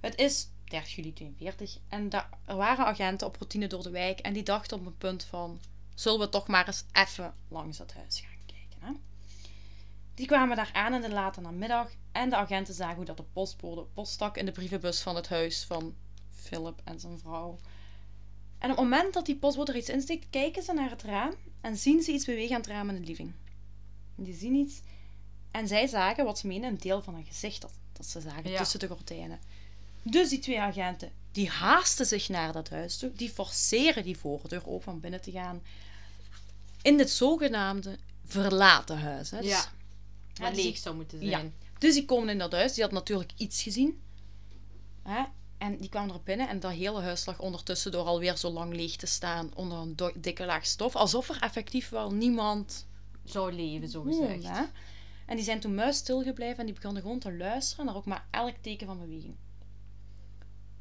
Het is 30 juli 42 en er waren agenten op routine door de wijk en die dachten op een punt van, zullen we toch maar eens even langs het huis gaan? Die kwamen daar aan in de late namiddag en de agenten zagen hoe dat de postbode post stak in de brievenbus van het huis van Philip en zijn vrouw. En op het moment dat die postbode er iets insteekt, kijken ze naar het raam en zien ze iets bewegen aan het raam in de living. Die zien iets en zij zagen wat ze menen een deel van een gezicht dat, dat ze zagen Ja. tussen de gordijnen. Dus die twee agenten, die haasten zich naar dat huis toe. Die forceren die voordeur open om binnen te gaan. In dit zogenaamde verlaten huis. Hè. Dus, Ja. Ja, die- leeg zou moeten Ja. zijn. dus die komen in dat huis. Die had natuurlijk iets gezien. Hè? En die kwamen er binnen en dat hele huis lag ondertussen door alweer zo lang leeg te staan onder een dikke laag stof. Alsof er effectief wel niemand Zou leven, zo gezegd. En die zijn toen muisstil gebleven en die begonnen gewoon te luisteren naar ook maar elk teken van beweging.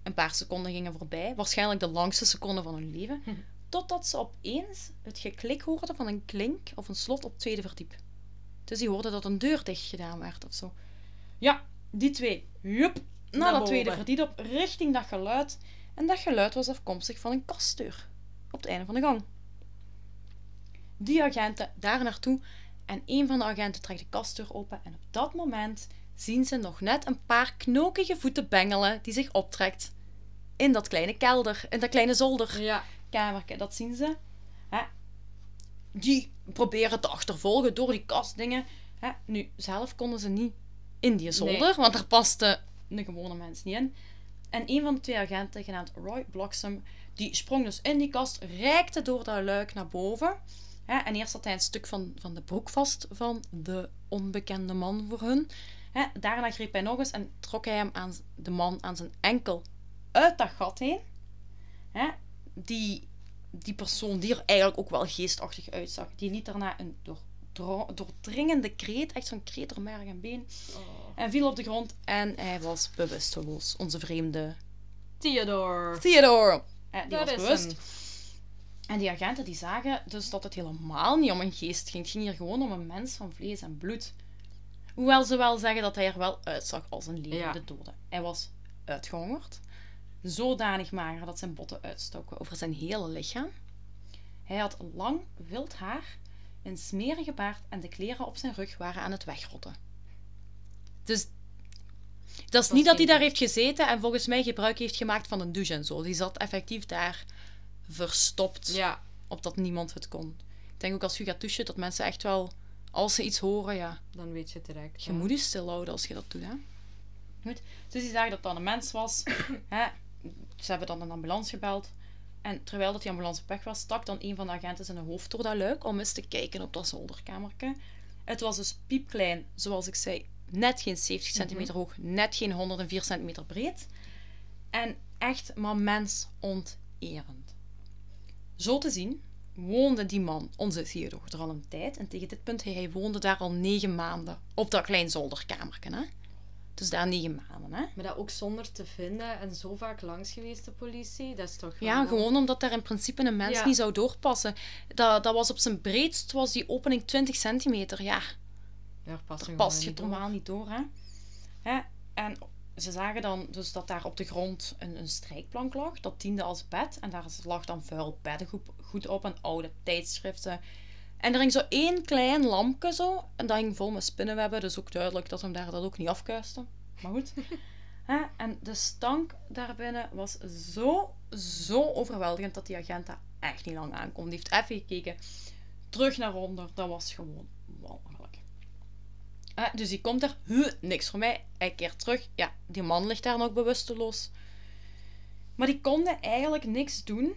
Een paar seconden gingen voorbij, waarschijnlijk de langste seconden van hun leven, [laughs] totdat ze opeens het geklik hoorden van een klink of een slot op het tweede verdiep. Dus die hoorden dat een deur dicht gedaan werd of zo. Ja, die twee, jup, naar, Naar dat tweede verdiep op, richting dat geluid. En dat geluid was afkomstig van een kastdeur op het einde van de gang. Die agenten daar naartoe en een van de agenten trekt de kastdeur open en op dat moment zien ze nog net een paar knokige voeten bengelen die zich optrekt in dat kleine kelder, in dat kleine zolderkamertje. Ja. Dat zien ze. Die proberen te achtervolgen door die kastdingen. Hè? Nu, zelf konden ze niet in die zolder, Nee. want daar paste een gewone mens niet in. En een van de twee agenten, genaamd Roy Bloxham, die sprong dus in die kast, reikte door dat luik naar boven. Hè? En eerst had hij een stuk van, van de broek vast van de onbekende man voor hun. Hè? Daarna greep hij nog eens en trok hij hem aan de man aan zijn enkel uit dat gat heen. Hè? Die, die persoon die er eigenlijk ook wel geestachtig uitzag, die liet daarna een door, doordringende kreet, echt zo'n kreet door merg en been, Oh. en viel op de grond en hij was bewusteloos. Onze vreemde Theodore. Theodore. Eh, die Dat was bewust. En die agenten die zagen dus dat het helemaal niet om een geest ging. Het ging hier gewoon om een mens van vlees en bloed. Hoewel ze wel zeggen dat hij er wel uitzag als een levende Ja. dode. Hij was uitgehongerd. Zodanig mager dat zijn botten uitstoken over zijn hele lichaam. Hij had lang wild haar, een smerige baard en de kleren op zijn rug waren aan het wegrotten. Dus dat is niet dat hij daar heeft gezeten en volgens mij gebruik heeft gemaakt van een douche en zo. Die zat effectief daar verstopt, Ja. opdat niemand het kon. Ik denk ook als je gaat douchen, dat mensen echt wel, als ze iets horen, ja, Dan weet je het direct. je ja. moet je stilhouden als je dat doet, hè. Goed. Dus die zagen dat dat een mens was. [coughs] hè. Ze hebben dan een ambulance gebeld. En terwijl dat die ambulance op weg was, stak dan een van de agenten zijn hoofd door dat luik om eens te kijken op dat zolderkamertje. Het was dus piepklein, zoals ik zei, net geen 70 centimeter hoog, net geen 104 centimeter breed. En echt maar mensonterend. Zo te zien woonde die man, onze Theodor, er al een tijd. En tegen dit punt, hij woonde daar al negen maanden op dat klein zolderkamertje. Dus daar negen maanden, hè. Maar dat ook zonder te vinden en zo vaak langs geweest, de politie, dat is toch Ja, gewoon omdat daar in principe een mens Ja. niet zou doorpassen. Dat, dat was op zijn breedst, was die opening 20 centimeter. Ja, Daar past, daar past gewoon je niet normaal niet door, hè. hè? En ze zagen dan dus dat daar op de grond een, een strijkplank lag. Dat diende als bed. En daar lag dan vuil beddengoed goed op en oude tijdschriften. En er hing zo één klein lampje zo. En dat hing vol met spinnenwebben. Dus ook duidelijk dat hem daar dat ook niet afkuiste. Maar goed. [laughs] En de stank daarbinnen was zo, zo overweldigend dat die agent echt niet lang aankon. Die heeft even gekeken. Terug naar onder. Dat was gewoon walgelijk. Dus die komt er. Huh, niks voor mij. Hij keert terug. Ja, die man ligt daar nog bewusteloos. Maar die konden eigenlijk niks doen.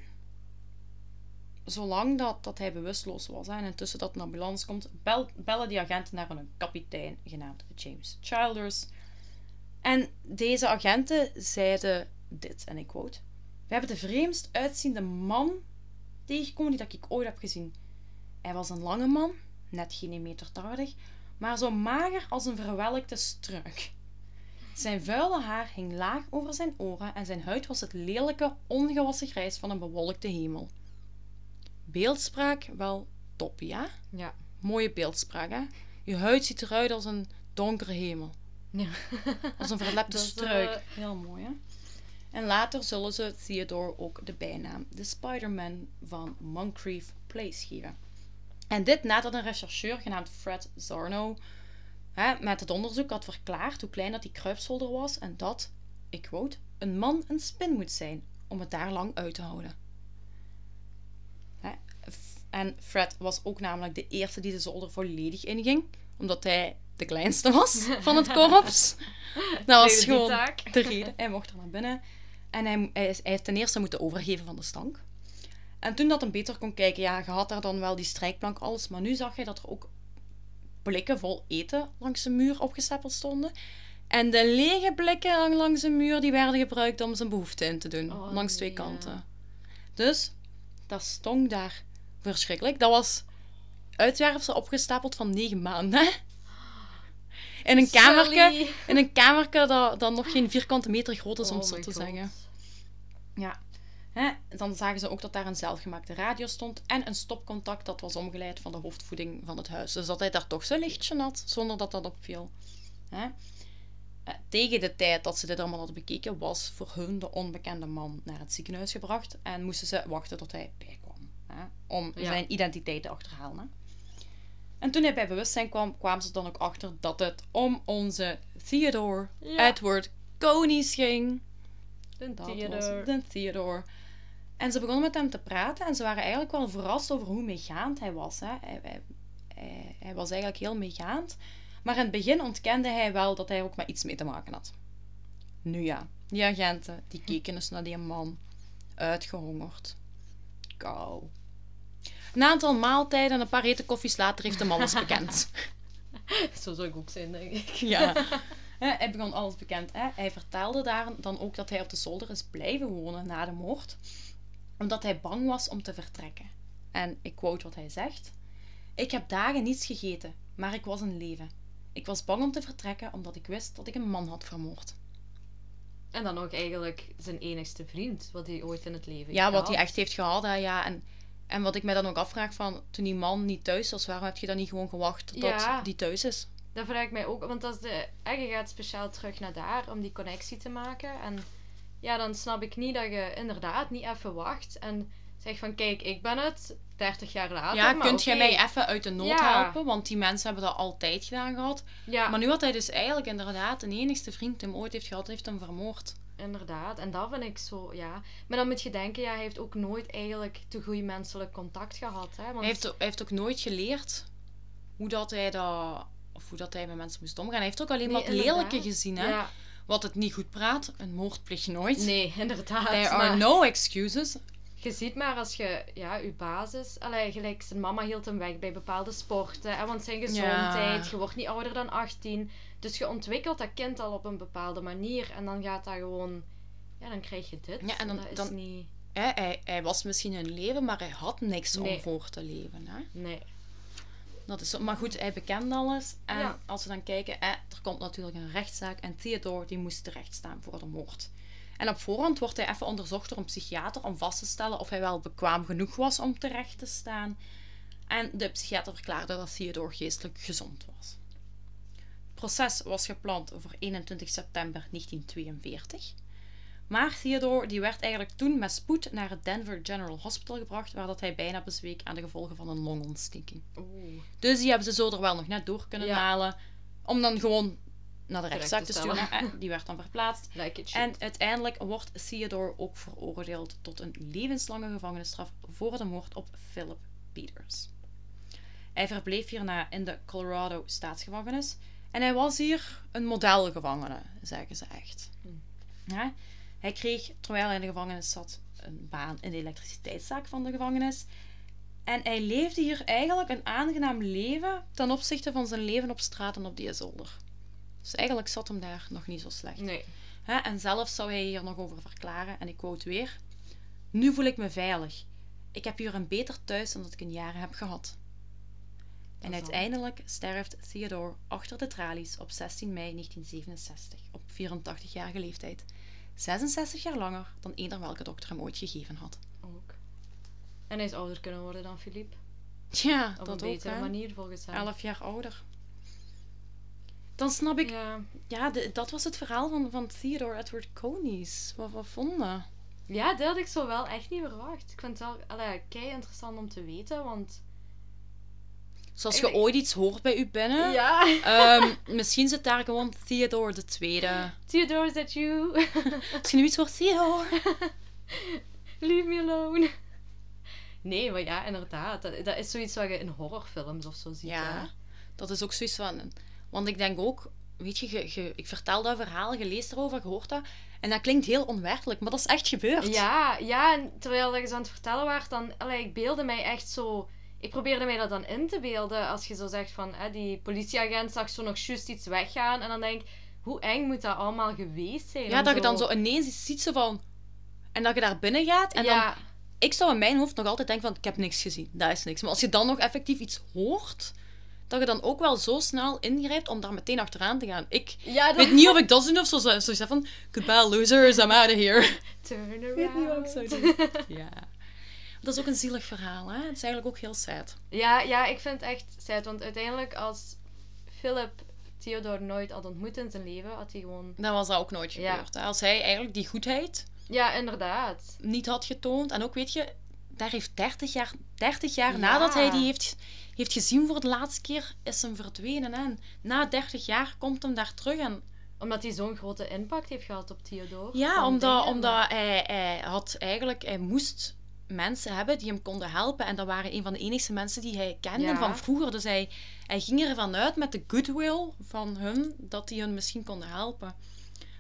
Zolang dat, dat hij bewusteloos was. En intussen dat een ambulance komt, bel, bellen die agenten naar een kapitein genaamd James Childers. En deze agenten zeiden dit, en ik quote. We hebben de vreemdst uitziende man tegengekomen die dat ik ooit heb gezien. Hij was een lange man, net geen meter tachtig, maar zo mager als een verwelkte struik. Zijn vuile haar hing laag over zijn oren en zijn huid was het lelijke, ongewassen grijs van een bewolkte hemel. Beeldspraak wel top, ja? Ja. Mooie beeldspraak, hè? Je huid ziet eruit als een donkere hemel. Ja. Als een verlepte [laughs] is, struik. eh, Heel mooi, hè? En later zullen ze Theodore ook de bijnaam de Spider-Man van Moncrief Place geven. En dit nadat een rechercheur genaamd Fred Zarno hè, met het onderzoek had verklaard hoe klein dat die kruipzolder was en dat, ik quote, een man een spin moet zijn om het daar lang uit te houden. En Fred was ook namelijk de eerste die de zolder volledig inging, omdat hij de kleinste was van het korps. [laughs] Dat was gewoon de reden. Hij mocht er naar binnen. En hij, hij, hij heeft ten eerste moeten overgeven van de stank. En toen dat hem beter kon kijken, ja, je had daar dan wel die strijkplank, alles. Maar nu zag hij dat er ook blikken vol eten langs de muur opgestapeld stonden. En de lege blikken langs de muur, die werden gebruikt om zijn behoefte in te doen. Oh, langs twee kanten. Dus, dat stonk daar verschrikkelijk. Dat was uitwerpsel opgestapeld van negen maanden. In een kamertje, Sully. in een kamertje dat, dat nog geen vierkante meter groot is, om Oh zo te God. zeggen. Hè? Dan zagen ze ook dat daar een zelfgemaakte radio stond en een stopcontact dat was omgeleid van de hoofdvoeding van het huis. Dus dat hij daar toch zijn lichtje had, zonder dat dat opviel. Hè? Eh, Tegen de tijd dat ze dit allemaal hadden bekeken, was voor hun de onbekende man naar het ziekenhuis gebracht en moesten ze wachten tot hij bijkwam. Hè? Om Ja. zijn identiteit te achterhalen. Hè? En toen hij bij bewustzijn kwam, kwamen ze dan ook achter dat het om onze Theodore Ja. Edward Conies ging. De Dat was Theodore. de Theodore. En ze begonnen met hem te praten en ze waren eigenlijk wel verrast over hoe meegaand hij was. Hè. Hij, hij, hij, hij was eigenlijk heel meegaand. Maar in het begin ontkende hij wel dat hij ook met iets mee te maken had. Nu ja, die agenten die keken eens naar die man. Uitgehongerd. Kou. Een aantal maaltijden en een paar hete koffies later heeft de man alles bekend. [laughs] Zo zou ik ook zijn, denk ik. Ja. [laughs] Hij begon alles bekend. Hè. Hij vertelde daar dan ook dat hij op de zolder is blijven wonen na de moord, omdat hij bang was om te vertrekken. En ik quote wat hij zegt: Ik heb dagen niets gegeten, maar ik was in leven. Ik was bang om te vertrekken omdat ik wist dat ik een man had vermoord. En dan ook eigenlijk zijn enigste vriend, wat hij ooit in het leven heeft Ja, wat hij echt heeft gehad. Hè, ja. en, en wat ik me dan ook afvraag van, toen die man niet thuis was, waarom heb je dan niet gewoon gewacht tot Ja. die thuis is? Dat vraag ik mij ook, want als de Egge gaat speciaal terug naar daar om die connectie te maken. En ja, dan snap ik niet dat je inderdaad niet even wacht en zegt van kijk, ik ben het, 30 jaar later. Ja, kunt jij mij even uit de nood Ja. helpen? Want die mensen hebben dat altijd gedaan gehad. Ja, Maar nu had hij dus eigenlijk inderdaad een enigste vriend die hem ooit heeft gehad, heeft hem vermoord. inderdaad. En dat vind ik zo, ja. Maar dan moet je denken, ja, hij heeft ook nooit eigenlijk te goed menselijk contact gehad. Hè? Want Hij heeft, hij heeft ook nooit geleerd hoe dat hij dat... Of hoe dat hij met mensen moest omgaan. Hij heeft ook alleen Nee, maar inderdaad. lelijke gezien, hè. Ja, Wat het niet goed praat, een moord nooit. nee, [laughs] inderdaad. There maar- are no excuses. Je ziet maar als je, ja, je basis... Allee, gelijk zijn mama hield hem weg bij bepaalde sporten. Hè, want zijn gezondheid, Ja. je wordt niet ouder dan 18. Dus je ontwikkelt dat kind al op een bepaalde manier. En dan gaat dat gewoon... Ja, dan krijg je dit. Ja, en dan- dat is dan- niet... Hè, hij, hij was misschien in leven, maar hij had niks Nee. om voor te leven. Hè. Nee. Dat is zo. Maar goed, hij bekende alles. En Ja. als we dan kijken, eh, er komt natuurlijk een rechtszaak. En Theodore die moest terecht staan voor de moord. En op voorhand wordt hij even onderzocht door een psychiater om vast te stellen of hij wel bekwaam genoeg was om terecht te staan. En de psychiater verklaarde dat Theodore geestelijk gezond was. Het proces was gepland voor 21 september 1942. Maar Theodore die werd eigenlijk toen met spoed naar het Denver General Hospital gebracht, waar dat hij bijna bezweek aan de gevolgen van een longontsteking. Oeh. Dus die hebben ze zo er wel nog net door kunnen Ja. halen. Om dan gewoon naar de rechtszaak te sturen. Die werd dan verplaatst. Like En uiteindelijk wordt Theodore ook veroordeeld tot een levenslange gevangenisstraf voor de moord op Philip Peters. Hij verbleef hierna in de Colorado staatsgevangenis. En hij was hier een modelgevangene, zeggen ze echt. Ja, hij kreeg, terwijl hij in de gevangenis zat, een baan in de elektriciteitszaak van de gevangenis. En hij leefde hier eigenlijk een aangenaam leven ten opzichte van zijn leven op straat en op die zolder. Dus eigenlijk zat hem daar nog niet zo slecht. Nee. Hè, en zelf zou hij hier nog over verklaren, en ik quote weer: Nu voel ik me veilig. Ik heb hier een beter thuis dan dat ik in jaren heb gehad. En Dat uiteindelijk sterft Theodore achter de tralies op 16 mei 1967, op 84-jarige leeftijd. 66 jaar langer dan eender welke dokter hem ooit gegeven had. Ook. En hij is ouder kunnen worden dan Philippe. Ja, Op dat een ook. betere hè. manier volgens hem. 11 jaar ouder. Dan snap ik, ja, Ja. de- dat was het verhaal van, van Theodore Edward Conies. Wat, wat vonden? ja, dat had ik zo wel echt niet verwacht. Ik vind het wel allee, kei interessant om te weten, want... Zoals je ooit iets hoort bij u binnen. Ja. Ehm, [laughs] misschien zit daar gewoon Theodore de Tweede. Theodore, is that you? [laughs] Misschien nu iets hoort Theodore. [laughs] Leave me alone. Nee, maar ja, inderdaad. Dat, dat is zoiets wat je in horrorfilms of zo ziet. Ja, hè. dat is ook zoiets van... Want ik denk ook... Weet je, je, je- ik vertel dat verhaal, je leest erover, je hoort dat. En dat klinkt heel onwerkelijk, maar dat is echt gebeurd. Ja, ja, en terwijl je zo aan het vertellen was, dan, allee, ik beelde mij echt zo... Ik probeerde mij dat dan in te beelden, als je zo zegt van, hè, die politieagent zag zo nog juist iets weggaan, en dan denk ik, hoe eng moet dat allemaal geweest zijn? Ja, dat je dan zo ineens iets ziet zo van... En dat je daar binnen gaat en dan... Ik zou in mijn hoofd nog altijd denken van, ik heb niks gezien. Dat is niks. Maar als je dan nog effectief iets hoort... Dat je dan ook wel zo snel ingrijpt om daar meteen achteraan te gaan. Ik ja, weet niet of ik dat zou doen of zo, zo zo zeg van... Goodbye losers, I'm out of here. [laughs] Turn weet niet wat around. ik zou doen. [laughs] Ja. Dat is ook een zielig verhaal, hè? Het is eigenlijk ook heel sad. Ja, ja, ik vind het echt sad. Want uiteindelijk, als Philip Theodore nooit had ontmoet in zijn leven, had hij gewoon... Dan was dat ook nooit Ja. gebeurd. Hè? Als hij eigenlijk die goedheid Ja, inderdaad. niet had getoond. En ook, weet je, daar heeft 30 jaar, 30 jaar Ja. nadat hij die heeft, heeft gezien voor de laatste keer, is hem verdwenen. En na 30 jaar komt hem daar terug. En Omdat hij zo'n grote impact heeft gehad op Theodore. Ja, omdat, omdat hij, hij had eigenlijk, hij moest mensen hebben die hem konden helpen. En dat waren een van de enige mensen die hij kende Ja. van vroeger. Dus hij, hij ging ervan uit met de goodwill van hun dat die hun misschien konden helpen.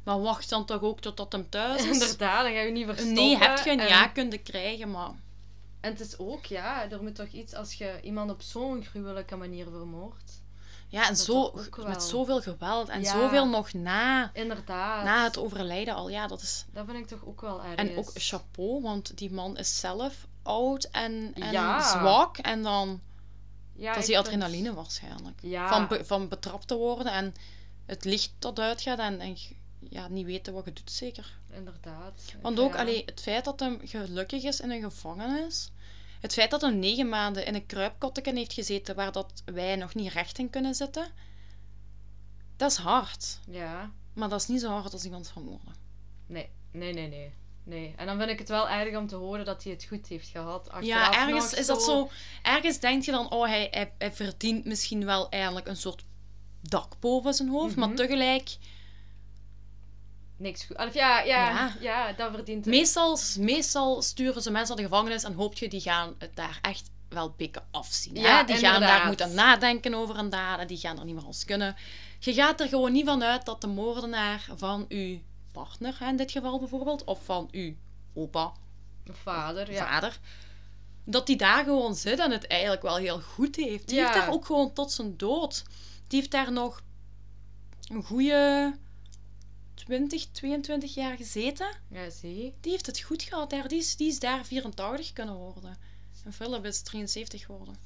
Maar wacht dan toch ook totdat hem thuis is. [laughs] Inderdaad, dan ga je niet verstoppen. nee heb je een en- ja kunnen krijgen, maar... En het is ook, ja, er moet toch iets als je iemand op zo'n gruwelijke manier vermoordt. Ja, en zo, met zoveel geweld en Ja. zoveel nog na, Inderdaad. na het overlijden al. Ja, dat is... Dat vind ik toch ook wel erg. En ook chapeau, want die man is zelf oud en, en Ja. zwak. En dan... ja, dat is die vind- adrenaline waarschijnlijk. Van, be- van betrapt te worden en het licht dat uitgaat en, en ja, niet weten wat je doet, zeker. Inderdaad. Want ook Ja. allee, het feit dat hij gelukkig is in een gevangenis, het feit dat hij negen maanden in een kruipkotteken heeft gezeten waar dat wij nog niet recht in kunnen zitten, dat is hard. Ja. Maar dat is niet zo hard als iemand vermoorden. Nee, nee, nee, nee. Nee. En dan vind ik het wel erg om te horen dat hij het goed heeft gehad. Ja, Achteraf ergens nog is dat zo. Ergens denk je dan, oh, hij, hij, hij verdient misschien wel eigenlijk een soort dak boven zijn hoofd, maar Mhm. tegelijk Niks goed. Of ja, ja, Ja. ja. dat verdient het. Meestal, meestal sturen ze mensen naar de gevangenis en hoop je die gaan het daar echt wel pikken afzien. hè? Ja, die gaan daar moeten nadenken over een daad en die gaan er niet meer als kunnen. Je gaat er gewoon niet van uit dat de moordenaar van uw partner, hè, in dit geval bijvoorbeeld, of van uw opa, Vader, ja. vader, dat die daar gewoon zit en het eigenlijk wel heel goed heeft. Die Ja. heeft daar ook gewoon tot zijn dood. Die heeft daar nog een goede 20, 22 jaar gezeten. Ja, zie. Die heeft het goed gehad daar. Die is, die is daar 84 kunnen worden. En Philip is 73 geworden.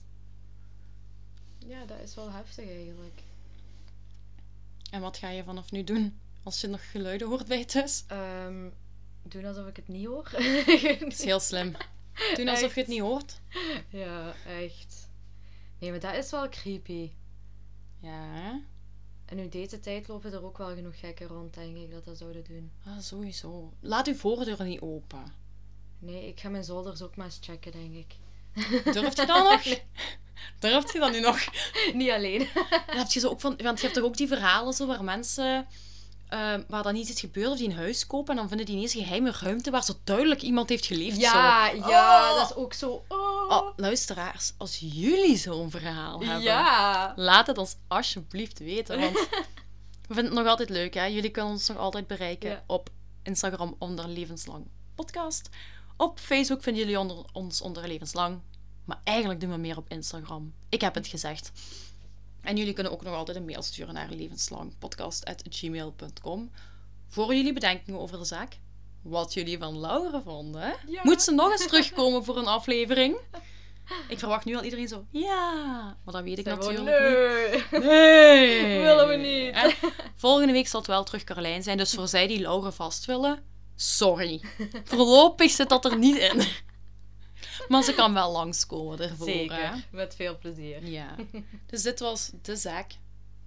ja, dat is wel heftig eigenlijk. En wat ga je vanaf nu doen als je nog geluiden hoort bij thuis? Ehm doen alsof ik het niet hoor. [laughs] Dat is heel slim. Doen alsof je het niet hoort. ja, echt. Nee, maar dat is wel creepy. Ja, En nu deze tijd lopen er ook wel genoeg gekken rond, denk ik, dat dat zouden doen. ah, sowieso. Laat uw voordeur niet open. Nee, ik ga mijn zolders ook maar eens checken, denk ik. Durft je dat nog? [laughs] Durft je dat nu nog? [laughs] niet alleen. Dan heb je zo ook van, want je hebt toch ook die verhalen zo waar mensen, eh, waar dan iets is gebeurd of die een huis kopen en dan vinden die ineens een geheime ruimte waar zo duidelijk iemand heeft geleefd. Ja, zo. ja, Oh. dat is ook zo. Oh, Oh, luisteraars, als jullie zo'n verhaal hebben, ja. laat het ons alsjeblieft weten. Want [laughs] we vinden het nog altijd leuk, hè? Jullie kunnen ons nog altijd bereiken Ja. op Instagram onder Levenslang Podcast. Op Facebook vinden jullie onder, ons onder Levenslang. Maar eigenlijk doen we meer op Instagram. Ik heb het gezegd. En jullie kunnen ook nog altijd een mail sturen naar levenslangpodcast.gmail.com voor jullie bedenkingen over de zaak. Wat jullie van Laura vonden. Ja. Moet ze nog eens terugkomen voor een aflevering? Ik verwacht nu al iedereen zo, ja. Maar dat weet ik natuurlijk niet. nee. Nee. Willen we niet. En volgende week zal het wel terug Carlijn zijn. Dus voor zij die Laura vast willen, sorry. Voorlopig zit dat er niet in. Maar ze kan wel langskomen ervoor. Hè? Zeker, met veel plezier. Ja. Dus dit was de zaak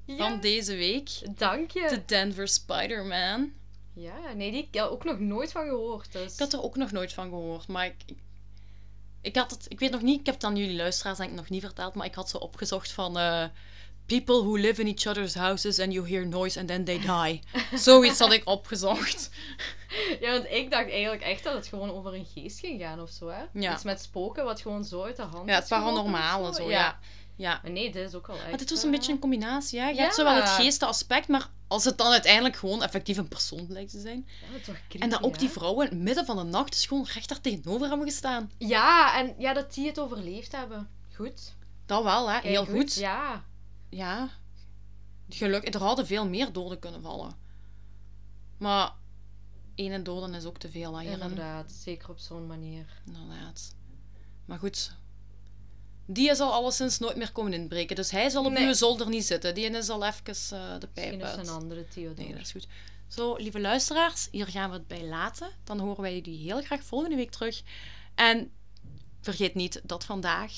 Ja, van deze week. dank je. De Denver Spider-Man. Ja, nee, die ik ook nog nooit van gehoord. Dus. Ik had er ook nog nooit van gehoord, maar ik, ik, ik had het, ik weet nog niet, ik heb het aan jullie luisteraars denk ik nog niet verteld, maar ik had ze opgezocht van eh, people who live in each other's houses and you hear noise and then they die. [laughs] Zoiets had ik opgezocht. [laughs] Ja, want ik dacht eigenlijk echt dat het gewoon over een geest ging gaan of zo, hè? Ja. Iets met spoken wat gewoon zo uit de hand Ja, het is paranormale zo, ja. ja. Maar nee, dit is ook wel echt... Maar dit was een eh, beetje een combinatie, hè. Je ja. hebt zowel het geestenaspect, maar als het dan uiteindelijk gewoon effectief een persoon blijkt te zijn. Ja, toch creepy, En dat ook die vrouwen in het midden van de nacht dus gewoon recht daar tegenover hebben gestaan. Ja, en ja, dat die het overleefd hebben. Goed. Dat wel, hè. Kijk, Heel goed. Ja. Ja. Geluk, er hadden veel meer doden kunnen vallen. Maar één doden is ook te veel, hè, hierin. Inderdaad, zeker op zo'n manier. Inderdaad. Maar goed. Die is al alleszins nooit meer komen inbreken. Dus hij zal op Nee. uw zolder niet zitten. Die is al even eh, de pijp Misschien is uit. het een andere Theodore. Nee, dat is goed. Zo, lieve luisteraars, hier gaan we het bij laten. Dan horen wij jullie heel graag volgende week terug. En vergeet niet dat vandaag,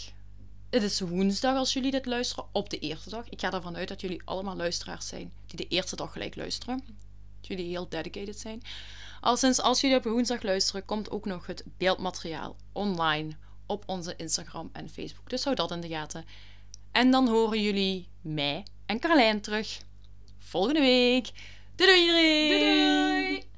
het is woensdag als jullie dit luisteren, op de eerste dag. Ik ga ervan uit dat jullie allemaal luisteraars zijn die de eerste dag gelijk luisteren. Dat jullie heel dedicated zijn. Al sinds als jullie op woensdag luisteren, komt ook nog het beeldmateriaal online op onze Instagram en Facebook. Dus hou dat in de gaten. En dan horen jullie mij en Carlijn terug volgende week. Doei doei! Doei doei!